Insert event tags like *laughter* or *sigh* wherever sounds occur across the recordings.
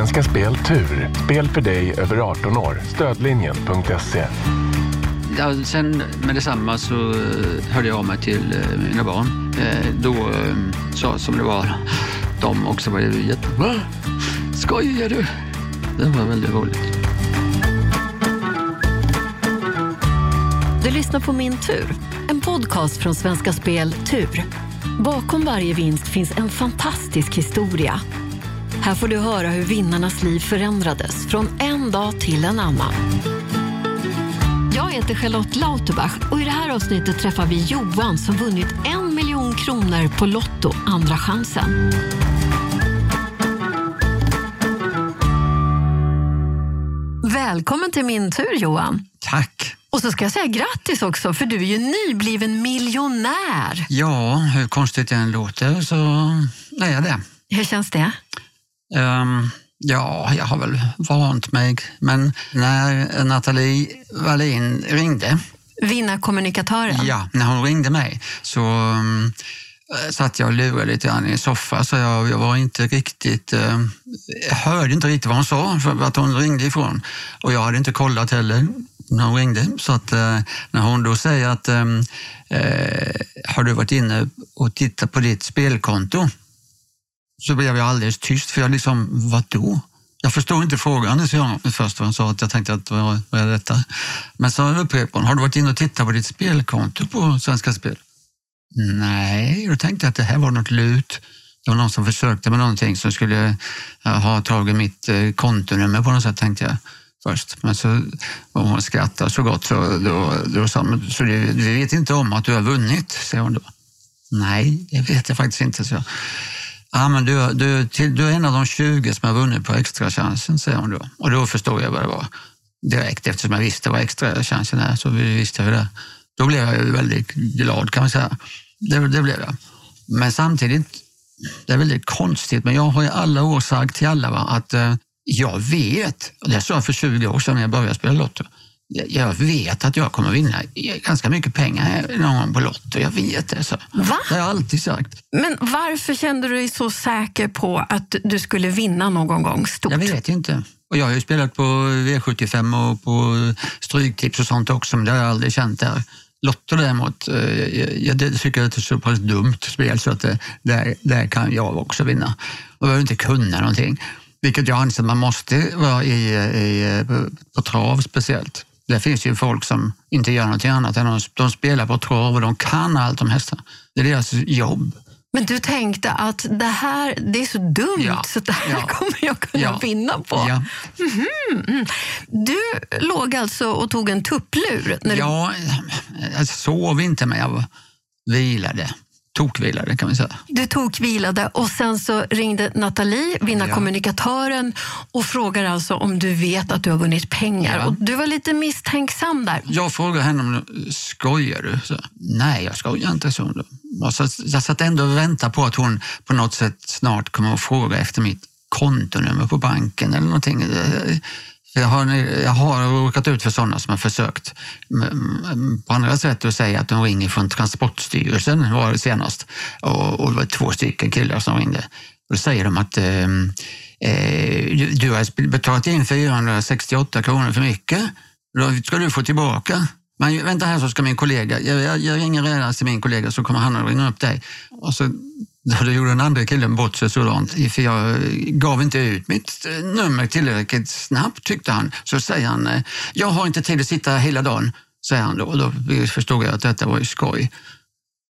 Svenska Spel Tur. Spel för dig över 18 år. Stödlinjen.se. Ja, sen med detsamma så eh, hörde jag av mig till eh, mina barn. Eh, Då sa som det var, de också var jätte... Va? Skojar du? Det var väldigt roligt. Du lyssnar på Min tur, en podcast från Svenska Spel Tur. Bakom varje vinst finns en fantastisk historia. Här får du höra hur vinnarnas liv förändrades från en dag till en annan. Jag heter Charlotte Lauterbach och i det här avsnittet träffar vi Johan som vunnit en miljon kronor på Lotto andra chansen. Välkommen till Min tur Johan. Tack! Och så ska jag säga grattis också, för du är ju nybliven miljonär. Ja, hur konstigt det än låter så är jag det. Hur känns det? Ehm, ja, jag har väl vant mig. Men när Nathalie Wallin ringde, Vinnarkommunikatören. ja, när hon ringde mig så um, satt jag och lurade lite grann i en soffa så jag, jag var inte riktigt, eh, hörde inte riktigt vad hon sa för att hon ringde ifrån. Och jag hade inte kollat heller när hon ringde. Så att eh, när hon då säger att eh, eh, har du varit inne och tittat på ditt spelkonto? Så blev jag alldeles tyst för jag liksom, vadå? Jag förstod inte frågan så jag, först vad hon sa, att jag tänkte att vad, vad är detta? Men så upprepade hon, har du varit inne och tittat på ditt spelkonto på Svenska Spel? Nej, då tänkte jag att det här var något lut. Det var någon som försökte med någonting som skulle eh, ha tagit mitt eh, kontonummer på något sätt, tänkte jag först. Men så och hon skrattade så gott så då, då sa hon, så du, du vet inte om att du har vunnit, säger hon då. Nej, det vet jag faktiskt inte, så. Ja, men du, du, till, du är en av de 20 som har vunnit på extra chansen, säger hon då. Och då förstod jag vad det var direkt eftersom jag visste vad extra chansen är. Så vi visste vi det. Då blev jag väldigt glad kan man säga. Det, det blev jag. Men samtidigt, det är väldigt konstigt, men jag har i alla år sagt till alla va, att eh, jag vet, och det sa jag för 20 år sedan när jag började spela Lotto, jag- vet att jag kommer vinna ganska mycket pengar någon gång på Lotto. Jag vet det. Så. Va? Det har jag alltid sagt. Men varför kände du dig så säker på att du skulle vinna någon gång stort? Jag vet inte. Och jag har ju spelat på V75 och på Stryktips och sånt också, men det har jag aldrig känt där. Lotto däremot, eh, jag, jag det tycker jag är ett så pass dumt spel så att det, där, där kan jag också vinna. Och jag behöver inte kunna någonting. Vilket jag anser att man måste vara i, i, på, på trav speciellt. Det finns ju folk som inte gör någonting annat än att de spelar på trav och de kan allt om hästar. Det är deras jobb. Men du tänkte att det här det är så dumt Ja, så det här ja. kommer jag kunna Ja. vinna på. Ja. Du låg alltså och tog en tupplur? När du... Ja, jag sov inte men jag vilade. Tokvilade kan man säga. Du tog vilade och sen så ringde Nathalie, vinnarkommunikatören, och frågar alltså om du vet att du har vunnit pengar. Ja. Och du var lite misstänksam där. Jag frågade henne om skojar du? Så, Nej, jag skojar inte. Så. Och så, jag satt ändå och väntade på att hon på något sätt snart kommer att fråga efter mitt kontonummer på banken eller någonting. För Jag har, jag har råkat ut för sådana som har försökt på andra sätt att säga att de ringer från Transportstyrelsen var det senast. Och, och det var två stycken killar som ringde. Och då säger de att ehm, eh, du, du har betalat in 468 kronor för mycket. Då ska du få tillbaka. Men vänta här så ska min kollega, jag, jag, jag ringer redan till min kollega så kommer han att ringa upp dig. Och så *laughs* då gjorde den andra killen bort sig sådant, för jag eh, gav inte ut mitt eh, nummer tillräckligt snabbt tyckte han. Så säger han, eh, jag har inte tid att sitta här hela dagen, säger han då. Och då förstod jag att detta var ju skoj.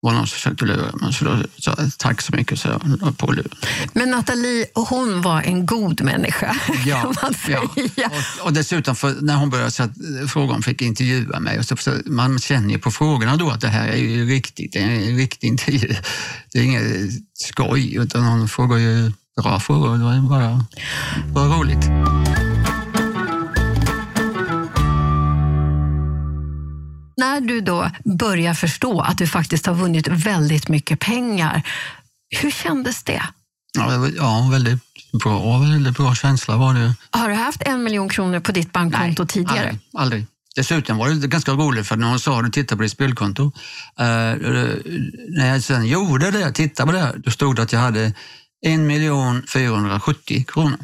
Var någon som försökte lura mig. Så då sa jag tack så mycket, så jag på luren. Men Nathalie, hon var en god människa, kan man säga. ja. Och, och dessutom, när hon började så att, eh, fråga om fick intervjua mig, och så, så, man känner ju på frågorna då att det här är ju riktigt, det är en riktig intervju. Det är inget skoj, utan hon frågar ju bra frågor. Det var bara, bara roligt. När du då börjar förstå att du faktiskt har vunnit väldigt mycket pengar, hur kändes det? Ja, väldigt bra, väldigt bra känsla var det. Har du haft en miljon kronor på ditt bankkonto tidigare? Aldrig, aldrig. Dessutom var det ganska roligt för när hon sa att du tittar på ditt spelkonto. Eh, när jag sen gjorde det, tittade på det, då stod det att jag hade 1 470 kronor.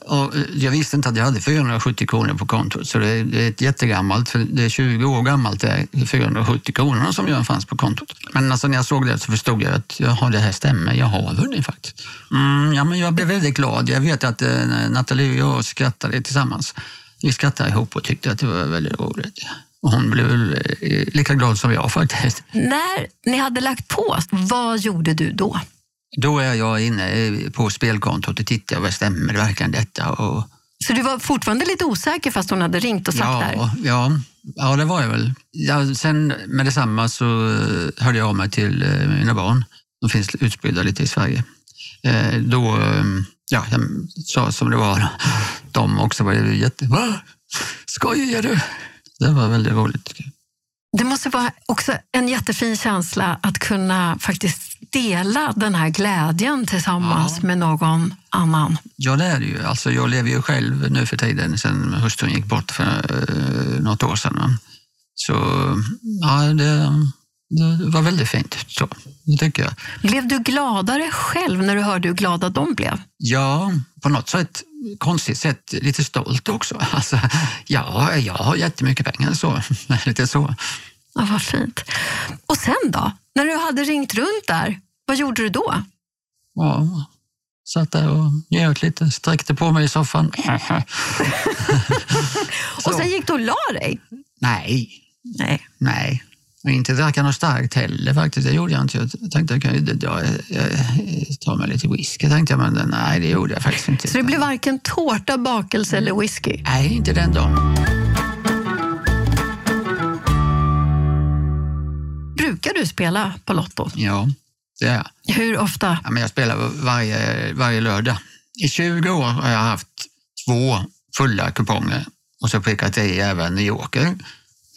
Och eh, jag visste inte att jag hade 470 kronor på kontot, så det är, det är ett jättegammalt, för det är 20 år gammalt, det är 470 kronor som jag fanns på kontot. Men alltså när jag såg det så förstod jag att jaha, det här stämmer, jag har vunnit faktiskt. Mm, ja, men jag blev väldigt glad. Jag vet att eh, Nathalie och jag skrattade tillsammans. Vi skrattade ihop och tyckte att det var väldigt roligt. Och hon blev väl lika glad som jag faktiskt. När ni hade lagt på, vad gjorde du då? Då är jag inne på spelkontot och tittar, vad stämmer verkligen detta? Och, Så du var fortfarande lite osäker fast hon hade ringt och sagt det här? ja, ja, ja, det var jag väl. Ja, sen med detsamma så eh, hörde jag av mig till eh, mina barn. De finns utspridda lite i Sverige. Eh, Då, eh, ja, jag sa som det var. De också var jätte... Va? Skojar du? Det var väldigt roligt. Det måste vara också en jättefin känsla att kunna faktiskt dela den här glädjen tillsammans Ja. med någon annan. Ja, det är det ju. Alltså, jag lever ju själv nu för tiden, sen hustrun gick bort för eh, något år sedan. Så ja, det, det var väldigt fint. Så, det tycker jag. Blev du gladare själv när du hörde hur glada de blev? Ja, på något sätt, konstigt sätt, lite stolt också. *laughs* Alltså, ja, jag har jättemycket pengar, så. *laughs* lite så. Ja, vad fint. Och sen då? När du hade ringt runt där, vad gjorde du då? Ja, satt där och njöt lite, sträckte på mig i soffan. *laughs* Och sen gick du och la dig? Nej, Nej. Nej, och inte dracka något starkt heller faktiskt. Det gjorde jag inte. Jag tänkte jag jag, ta mig lite whisky, tänkte jag, men nej, det gjorde jag faktiskt inte. Så det blev varken tårta, bakelse eller whisky? Nej, inte den dagen. Brukar du spela på Lotto? Ja, det är jag. Hur ofta? Ja, men jag spelar varje, varje lördag. I 20 år har jag haft två fulla kuponger och så prickat i även Joker.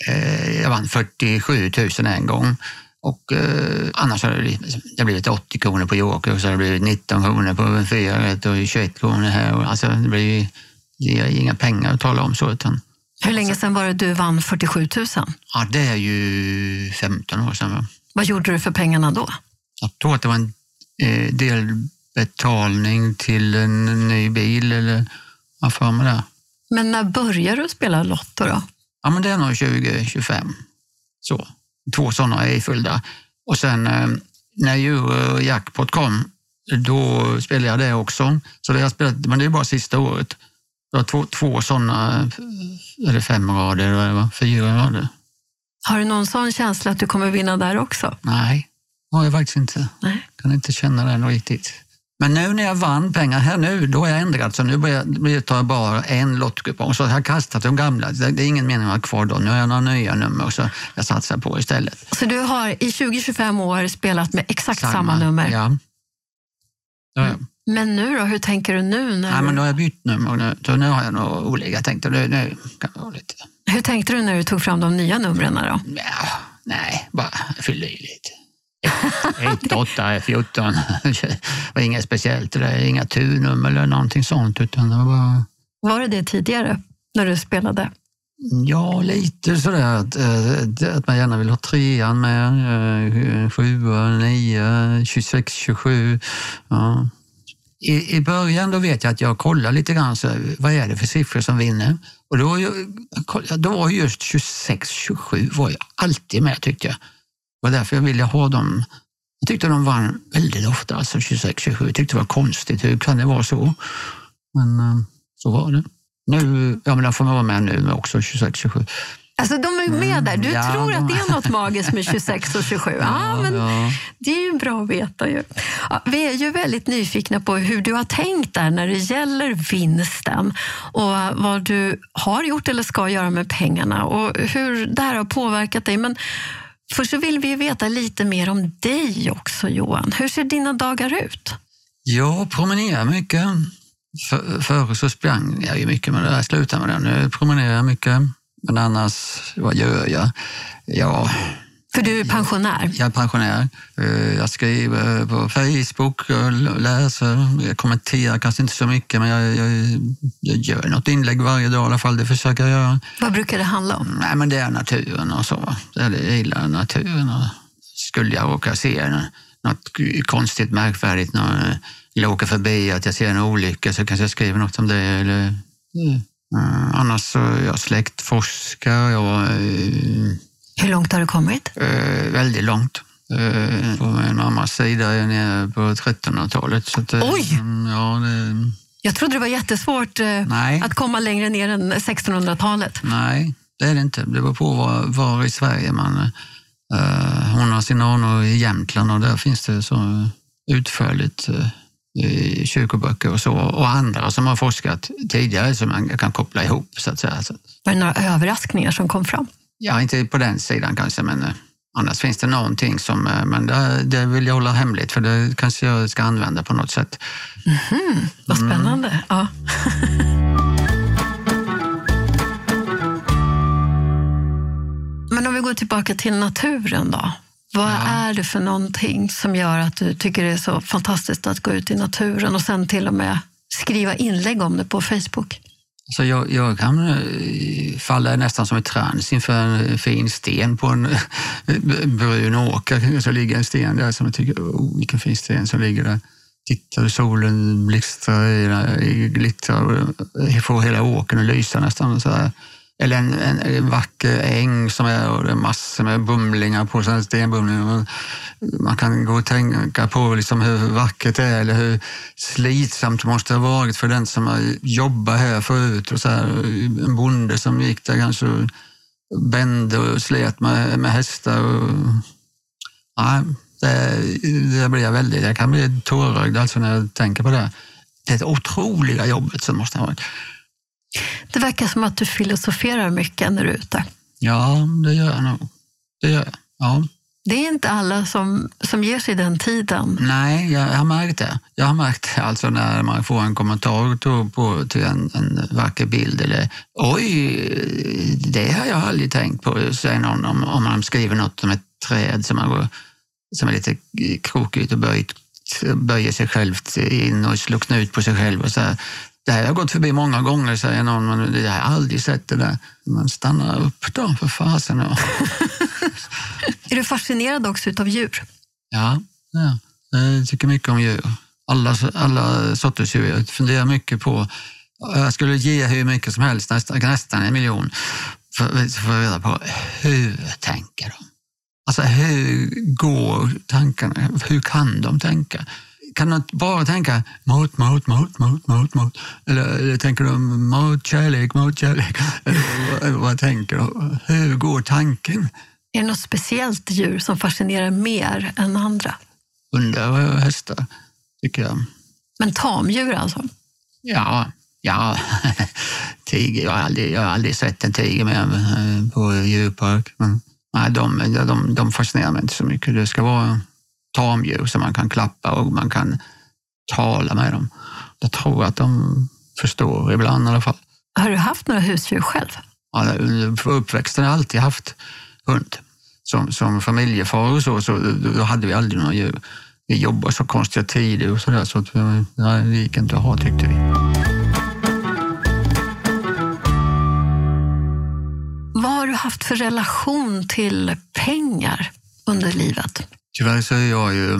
Eh, jag vann 47 000 en gång. Och eh, annars har det blivit, det har blivit 80 kronor på Joker och så har det blivit 19 kronor på fyra rätt och 21 kronor här. Och Alltså, det blir det är inga pengar att tala om så. Utan, Hur länge sedan var det du vann 47 000? ja, det är ju 15 år sedan. Va? Vad gjorde du för pengarna då? Jag tror att det var en eh, delbetalning till en ny bil eller vad för mig det. Men när började du spela Lotto då? Ja, men det är nog 2025. Så. Två sådana är ifyllda. Och sen eh, när Eurojackpot kom, då spelade jag det också. Så det har jag spelat, men det är bara sista året. Det var två, två sådana, eller fem rader, eller fyra rader. Har du någon sån känsla att du kommer vinna där också? Nej, har jag faktiskt inte. Nej. kan inte känna den riktigt. Men nu när jag vann pengar här nu, då har jag ändrat. Så nu börjar jag tar jag bara en lottkupong. Så jag har kastat de gamla. Det det är ingen mening att ha kvar dem. Nu har jag några nya nummer så jag satsar på istället. Så du har i 20-25 år spelat med exakt samma, nummer? Ja. Ja. Men nu då, hur tänker du nu? När Nej, men du... då har jag bytt nummer. Nu, så nu har jag nog olika. Jag tänkte nu, nu kan det vara lite... Hur tänkte du när du tog fram de nya numren då? Ja, nej, bara fylla i lite. 1, 8, 14. Det var inget speciellt. Det är inga turnummer eller någonting sånt. Utan det var. Var det det tidigare, när du spelade? Ja, lite sådär att, eh, att man gärna vill ha trean med, eh, sjua, nio, 26, 27. Ja. I, I början då vet jag att jag kollar lite grann, så, vad är det för siffror som vinner? Och då, då var just 26, 27 var jag alltid med tyckte jag. Det var därför jag ville ha dem. Jag tyckte de vann väldigt ofta, alltså 26, 27. Jag tyckte det var konstigt, hur kan det vara så? Men eh, så var det. Nu, ja men de får man vara med nu också, 26, 27. Alltså de är med där. Du ja, tror att det är något magiskt med 26 och 27. *laughs* Ja, men ja. Det är ju bra att veta. Ju. Vi är ju väldigt nyfikna på hur du har tänkt där när det gäller vinsten och vad du har gjort eller ska göra med pengarna och hur det här har påverkat dig. Men först så vill vi veta lite mer om dig också, Johan. Hur ser dina dagar ut? Jag promenerar mycket. För, förr så sprang jag ju mycket, men det slutade med det. Nu promenerar jag mycket. Men annars, vad gör jag? Ja, för du är pensionär. jag är pensionär. Eh, Jag skriver på Facebook, och läser, jag kommenterar kanske inte så mycket, men jag, jag, jag gör något inlägg varje dag i alla fall. Det försöker jag göra. Vad brukar det handla om? Nej, men det är naturen och så. Jag gillar naturen. Och skulle jag råka se något konstigt, märkvärdigt, någon, eller åker förbi, att jag ser en olycka så kanske jag skriver något om det. Eller, mm. annars så är jag släktforskare. Jag, uh, Hur långt har du kommit? Uh, väldigt långt. Uh, på min mammas sida är nere på 1300-talet. Oj! Ja, det, jag trodde det var jättesvårt Nej. att komma längre ner än 1600-talet. Nej, det är det inte. Det beror på var, var i Sverige man... Uh, hon har sina anor i Jämtland och där finns det så utförligt uh, i kyrkoböcker och så. Och andra som har forskat tidigare som man kan koppla ihop. så att säga. Var det några överraskningar som kom fram? Ja, inte på den sidan kanske, men uh, annars finns det någonting som... men det, det, vill jag hålla hemligt för det kanske jag ska använda på något sätt. Mm -hmm. Vad spännande. Mm. Ja. *laughs* Men om vi går tillbaka till naturen då. Vad ja. är det för någonting som gör att du tycker det är så fantastiskt att gå ut i naturen och sen till och med skriva inlägg om det på Facebook? Så jag, jag kan eh, falla nästan som ett trans inför en fin sten på en eh, brun åker. Så ligger en sten där som jag tycker, oh, vilken fin sten som ligger där. Tittar hur solen blixtrar, eh, glittrar och får hela åkern att lysa nästan. Så här. Eller en, en, vacker äng som är och det är massor med bumlingar på, stenbumlingar. Man kan gå och tänka på liksom hur vackert det är eller hur slitsamt det måste ha varit för den som har jobbat här förut. Och så här, en bonde som gick där kanske bände och slet med, med hästar. Och, ja, det, det blir jag väldigt, jag kan bli tårögd alltså när jag tänker på det. Det otroliga jobbet som måste ha varit. Det verkar som att du filosoferar mycket när du är ute. Ja, det gör jag nog. Det gör jag. Ja. Det är inte alla som, som ger sig den tiden. Nej, jag, har märkt det. Jag har märkt det alltså när man får en kommentar på, till en, en vacker bild. Eller oj, det har jag aldrig tänkt på, säger någon om, om man skriver något om ett träd som, man, som är lite krokigt och böjt, böjer sig självt in och slår knut på sig själv. Och så här. Det här har jag gått förbi många gånger, säger någon, men jag har aldrig sett det där. Man stannar upp då, för fasen. Ja. *laughs* är du fascinerad också av djur? Ja, ja, jag tycker mycket om djur. Alla, alla sorters djur. Jag funderar mycket på, jag skulle ge hur mycket som helst, nästan, nästan en miljon, för att få reda på hur tänker de? Alltså hur går tankarna? Hur kan de tänka? Kan du bara tänka mat, mat, mat, mat, mat, mat? Eller, eller tänker du mat, kärlek, mat, kärlek? Eller, vad tänker du? Hur går tanken? Är det något speciellt djur som fascinerar mer än andra? Hundar och hästar, tycker jag. Men tamdjur alltså? Ja, ja. tiger. Jag har, aldrig, jag har aldrig sett en tiger med eh, på djurpark. Men, nej, de, de, de fascinerar mig inte så mycket. Det ska vara tamdjur som man kan klappa och man kan tala med dem. Jag tror att de förstår ibland i alla fall. Har du haft några husdjur själv? Ja, för uppväxten har jag alltid haft hund. Som, som familjefar och så, så då hade vi aldrig några djur. Vi jobbade så konstiga tider och sådär så att nej, det gick inte att ha tyckte vi. Vad har du haft för relation till pengar under livet? Tyvärr så är jag ju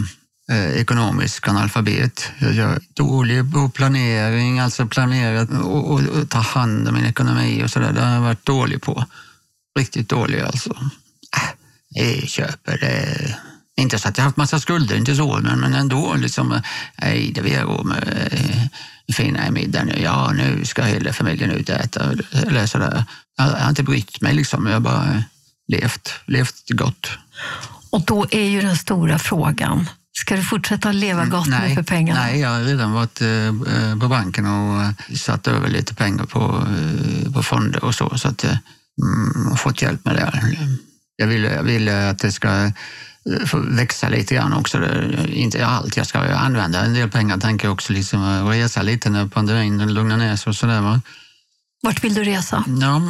eh, ekonomisk analfabet. Jag är dålig på planering, alltså planera och, och, och, ta hand om min ekonomi och sådär. Det har jag varit dålig på. Riktigt dålig alltså. Äh, jag köper det. Inte så att jag har haft massa skulder, inte så, men, men ändå. Liksom, nej, det vill jag gå med eh, fina middag nu. Ja, nu ska hela familjen ut och äta. Eller sådär. Jag, jag har inte brytt mig liksom. Jag har bara levt, levt gott. Och då är ju den stora frågan, ska du fortsätta leva mm, gott nej, för pengarna? Nej, jag har redan varit eh, på banken och eh, satt över lite pengar på, eh, på fonder och så, så att jag mm, har fått hjälp med det. Jag vill, jag vill att det ska få växa lite grann också. Inte allt, jag ska använda en del pengar, tänker jag också, liksom, resa lite när pandemin lugnar ner sig och sådär. Vart vill du resa? Ja,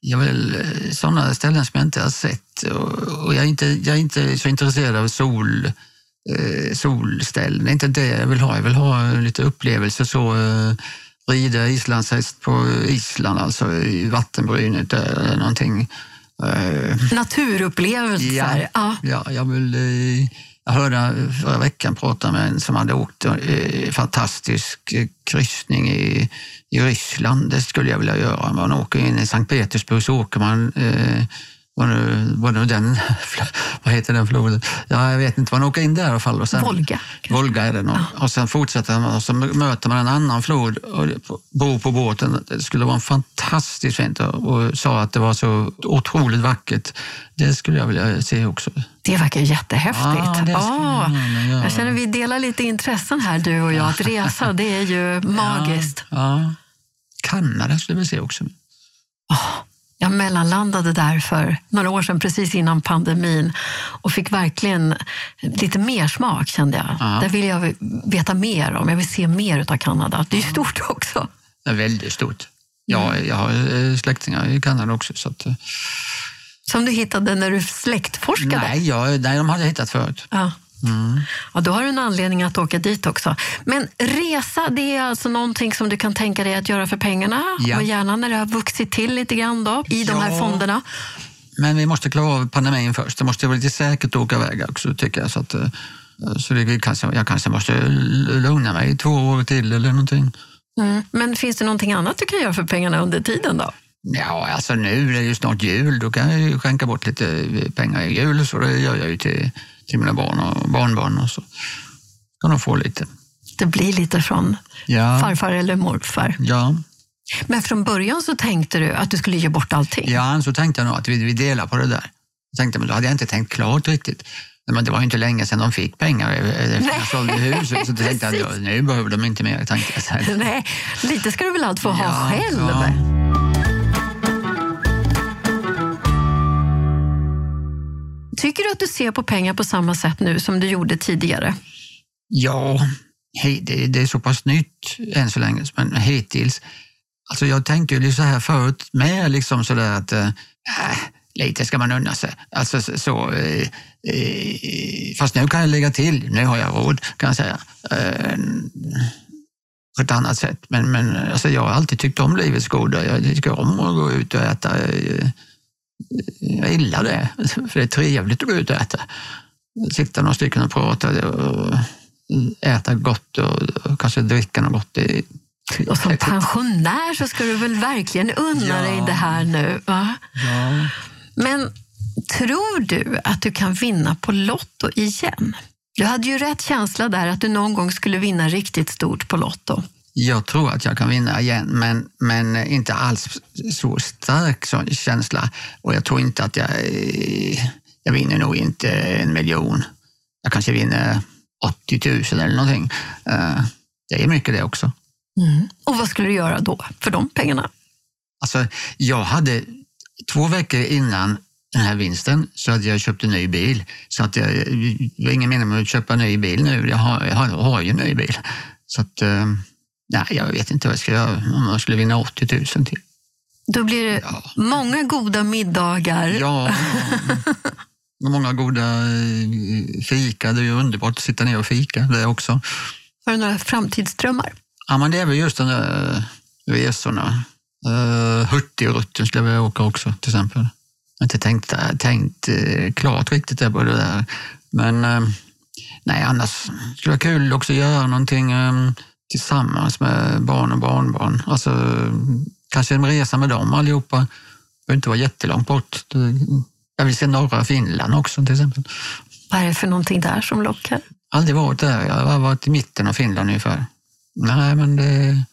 jag vill sådana ställen som jag inte har sett. Och, jag, är inte, jag är inte så intresserad av sol, eh, solställen. Det är inte det jag vill ha. Jag vill ha lite upplevelser. Så, eh, rida islandshäst på Island, alltså i vattenbrynet eller någonting. Naturupplevelser. Ja, ja. ja jag vill Jag hörde förra veckan prata med en som hade åkt eh, fantastisk eh, kryssning i, i Ryssland. Det skulle jag vilja göra. Man åker in i Sankt Petersburg så åker man eh, vad nu, vad nu den, *laughs* vad heter den floden? Ja, jag vet inte, man åker in där i alla fall. Och sen, Volga. Volga är det nog. Ja. Och sen fortsätter man och så möter man en annan flod och bor på båten. Det skulle vara fantastiskt fint och sa att det var så otroligt vackert. Det skulle jag vilja se också. Det verkar jättehäftigt. Ja, oh, jag, jag känner vi delar lite intressen här du och jag. Att resa, det är ju magiskt. Ja, ja. Kanada skulle vi se också. Oh. Jag mellanlandade där för några år sedan, precis innan pandemin och fick verkligen lite mer smak kände jag. Ja. Där vill jag veta mer om. Jag vill se mer av Kanada. Det är stort också. Det är väldigt stort. Ja, jag har eh, släktingar i Kanada också. Så att... Eh. Som du hittade när du släktforskade? Nej, jag, nej de hade jag hittat förut. Ja. Mm. Ja, då har du en anledning att åka dit också. Men resa, det är alltså någonting som du kan tänka dig att göra för pengarna? Ja. Och gärna när det har vuxit till lite grann då, i ja. de här fonderna? Men vi måste klara av pandemin först. Det måste vara lite säkert att åka iväg också, tycker jag. Så, att, eh, så det kanske, jag kanske måste lugna mig två år till eller någonting. Mm. Men finns det någonting annat du kan göra för pengarna under tiden då? Ja, alltså nu är det ju snart jul. Då kan jag ju skänka bort lite pengar i jul, så det gör jag ju till till mina barn och barnbarn och så kan de få lite. Det blir lite från ja. farfar eller morfar? Ja. Men från början så tänkte du att du skulle ge bort allting? Ja, så tänkte jag nog att vi, vi delar på det där. Jag tänkte, men då hade jag inte tänkt klart riktigt. Men det var ju inte länge sedan de fick pengar efter jag sålde huset. Så tänkte jag *laughs* att nu behöver de inte mer. Tänkte jag. Nej, lite ska du väl allt få ha ja, själv? Ja. Tycker du att du ser på pengar på samma sätt nu som du gjorde tidigare? Ja, det är så pass nytt än så länge, men hittills. Alltså jag tänkte ju så här förut med, liksom sådär att eh, äh, lite ska man unna sig. Alltså så, äh, fast nu kan jag lägga till, nu har jag råd kan jag säga. Äh, på ett annat sätt. Men, men alltså jag har alltid tyckt om livets goda. Jag tycker om att gå ut och äta jag gillar det, för det är trevligt att gå ut och äta. Sitta några stycken och prata och äta gott och kanske dricka något gott. Och som pensionär så ska du väl verkligen unna ja. dig det här nu? Va? Ja. Men tror du att du kan vinna på Lotto igen? Du hade ju rätt känsla där att du någon gång skulle vinna riktigt stort på Lotto. Jag tror att jag kan vinna igen, men, men inte alls så stark sån känsla. Och jag tror inte att jag... Eh, jag vinner nog inte en miljon. Jag kanske vinner 80 000 eller någonting. Eh, det är mycket det också. Mm. Och vad skulle du göra då för de pengarna? Alltså, jag hade två veckor innan den här vinsten så hade jag köpt en ny bil. Så att jag, det var ingen mening med att köpa en ny bil nu. Jag har, jag har ju en ny bil. Så att, eh, Nej, jag vet inte vad jag ska göra om jag skulle vinna 80 000 till. Då blir det ja. många goda middagar. Ja, *laughs* många goda eh, fika. Det är ju underbart att sitta ner och fika det också. Har du några framtidsdrömmar? Ja, men det är väl just de där eh, resorna. Uh, Hurtigruten skulle jag vilja åka också till exempel. Jag har inte tänkt, tänkt klart riktigt där på det där. Men uh, nej, annars skulle det vara kul också att göra någonting um, tillsammans med barn och barnbarn. Alltså, kanske en resa med dem allihopa. Det behöver inte vara jättelångt bort. Jag vill se norra Finland också till exempel. Vad är det för någonting där som lockar? Aldrig varit där. Jag har varit i mitten av Finland ungefär. Nej, men det...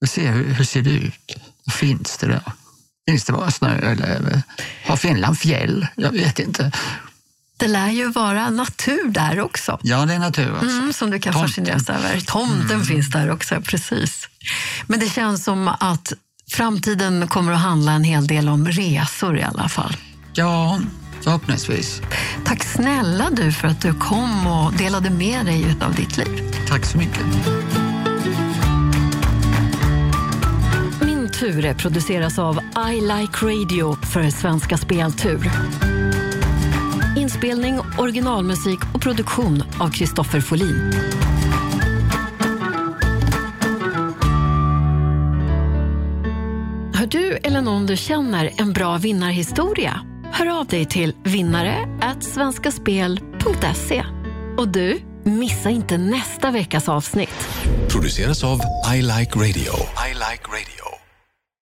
Vi ser, hur, hur ser det ut? Finns det där? Finns det bara snö eller har Finland fjäll? Jag vet inte. Det lär ju vara natur där också. Ja, det är natur också. Mm, som du kan Tomten. fascineras över. Tomten mm. finns där också, precis. Men det känns som att framtiden kommer att handla en hel del om resor i alla fall. Ja, förhoppningsvis. Tack snälla du för att du kom och delade med dig av ditt liv. Tack så mycket. Min tur produceras av I Like Radio för Svenska Speltur. Inspelning, originalmusik och produktion av Kristoffer Folin. Har du eller någon du känner en bra vinnarhistoria? Hör av dig till vinnare svenskaspel.se. Och du, missa inte nästa veckas avsnitt. Produceras av I Like Radio. I like radio.